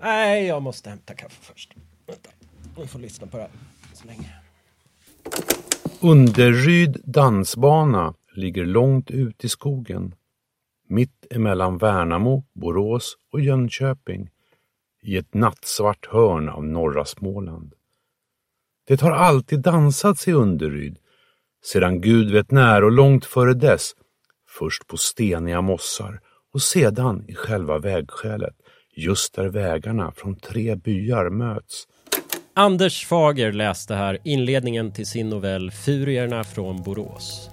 Nej, jag måste hämta kaffe först. Vänta, vi får lyssna på det här så länge. Underryd dansbana ligger långt ut i skogen. Mitt emellan Värnamo, Borås och Jönköping. I ett nattsvart hörn av norra Småland. Det har alltid dansats i Underryd. Sedan Gud vet när och långt före dess. Först på steniga mossar och sedan i själva vägskälet. Just där vägarna från tre byar möts. Anders Fager läste här inledningen till sin novell Furierna från Borås.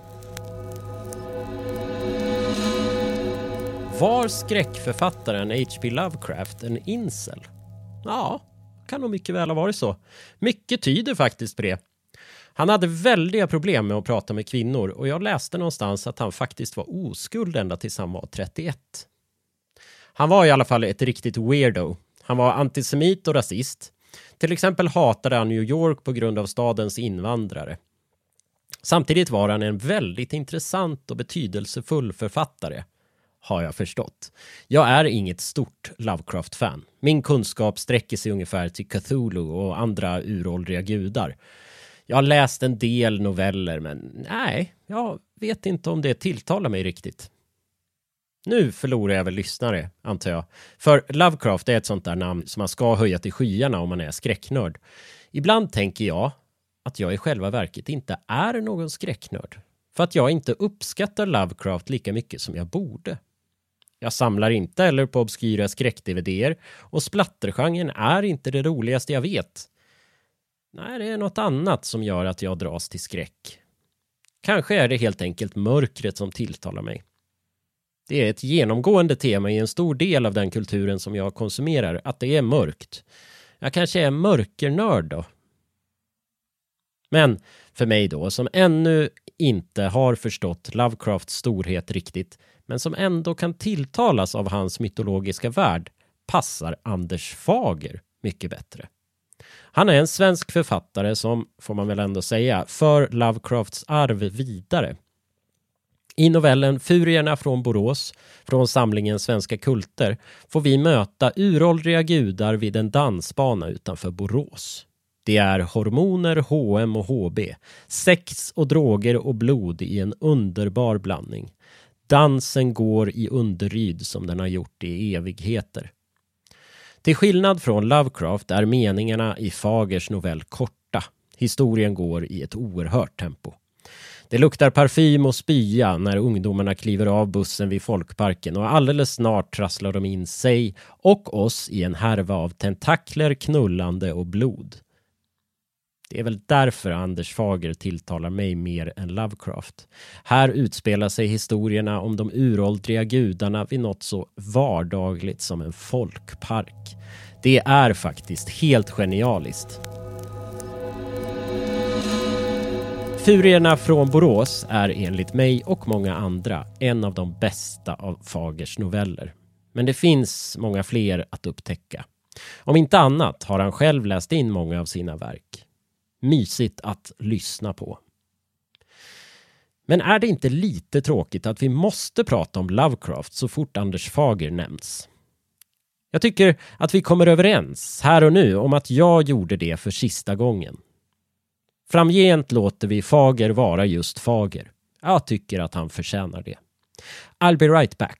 Var skräckförfattaren H.P. Lovecraft en incel? Ja, kan nog mycket väl ha varit så. Mycket tyder faktiskt på det. Han hade väldiga problem med att prata med kvinnor och jag läste någonstans att han faktiskt var oskuld ända tills han var 31. Han var i alla fall ett riktigt weirdo. Han var antisemit och rasist. Till exempel hatade han New York på grund av stadens invandrare. Samtidigt var han en väldigt intressant och betydelsefull författare, har jag förstått. Jag är inget stort Lovecraft-fan. Min kunskap sträcker sig ungefär till Cthulhu och andra uråldriga gudar. Jag har läst en del noveller, men nej, jag vet inte om det tilltalar mig riktigt. Nu förlorar jag väl lyssnare, antar jag. För Lovecraft är ett sånt där namn som man ska höja till skyarna om man är skräcknörd. Ibland tänker jag att jag i själva verket inte är någon skräcknörd. För att jag inte uppskattar Lovecraft lika mycket som jag borde. Jag samlar inte heller på obskyra skräck-DVDer och splattergenren är inte det roligaste jag vet. Nej, det är något annat som gör att jag dras till skräck. Kanske är det helt enkelt mörkret som tilltalar mig. Det är ett genomgående tema i en stor del av den kulturen som jag konsumerar, att det är mörkt. Jag kanske är mörkernörd då. Men för mig då, som ännu inte har förstått Lovecrafts storhet riktigt, men som ändå kan tilltalas av hans mytologiska värld, passar Anders Fager mycket bättre. Han är en svensk författare som, får man väl ändå säga, för Lovecrafts arv vidare. I novellen Furierna från Borås, från samlingen Svenska kulter, får vi möta uråldriga gudar vid en dansbana utanför Borås. Det är hormoner, H&M och HB, sex och droger och blod i en underbar blandning. Dansen går i underryd som den har gjort i evigheter. Till skillnad från Lovecraft är meningarna i Fagers novell korta. Historien går i ett oerhört tempo. Det luktar parfym och spya när ungdomarna kliver av bussen vid folkparken och alldeles snart trasslar de in sig och oss i en härva av tentakler, knullande och blod. Det är väl därför Anders Fager tilltalar mig mer än Lovecraft. Här utspelar sig historierna om de uråldriga gudarna vid något så vardagligt som en folkpark. Det är faktiskt helt genialiskt. Furierna från Borås är enligt mig och många andra en av de bästa av Fagers noveller. Men det finns många fler att upptäcka. Om inte annat har han själv läst in många av sina verk. Mysigt att lyssna på. Men är det inte lite tråkigt att vi måste prata om Lovecraft så fort Anders Fager nämns? Jag tycker att vi kommer överens här och nu om att jag gjorde det för sista gången. Framgent låter vi Fager vara just Fager. Jag tycker att han förtjänar det. I'll be right back.